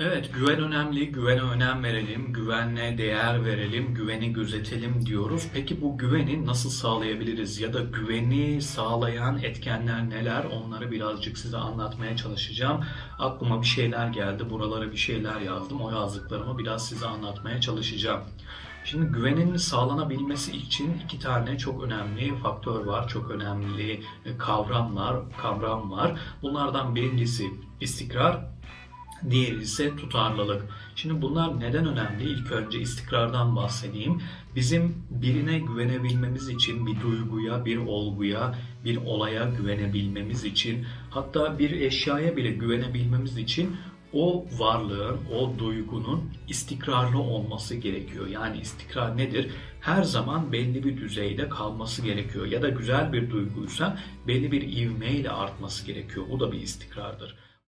Evet, güven önemli, güvene önem verelim, güvenle değer verelim, güveni gözetelim diyoruz. Peki bu güveni nasıl sağlayabiliriz ya da güveni sağlayan etkenler neler? Onları birazcık size anlatmaya çalışacağım. Aklıma bir şeyler geldi, buralara bir şeyler yazdım. O yazdıklarımı biraz size anlatmaya çalışacağım. Şimdi güvenin sağlanabilmesi için iki tane çok önemli faktör var, çok önemli kavramlar, kavram var. Bunlardan birincisi istikrar, Diğeri ise tutarlılık. Şimdi bunlar neden önemli? İlk önce istikrardan bahsedeyim. Bizim birine güvenebilmemiz için bir duyguya, bir olguya, bir olaya güvenebilmemiz için hatta bir eşyaya bile güvenebilmemiz için o varlığın, o duygunun istikrarlı olması gerekiyor. Yani istikrar nedir? Her zaman belli bir düzeyde kalması gerekiyor. Ya da güzel bir duyguysa belli bir ivmeyle artması gerekiyor. Bu da bir istikrardır.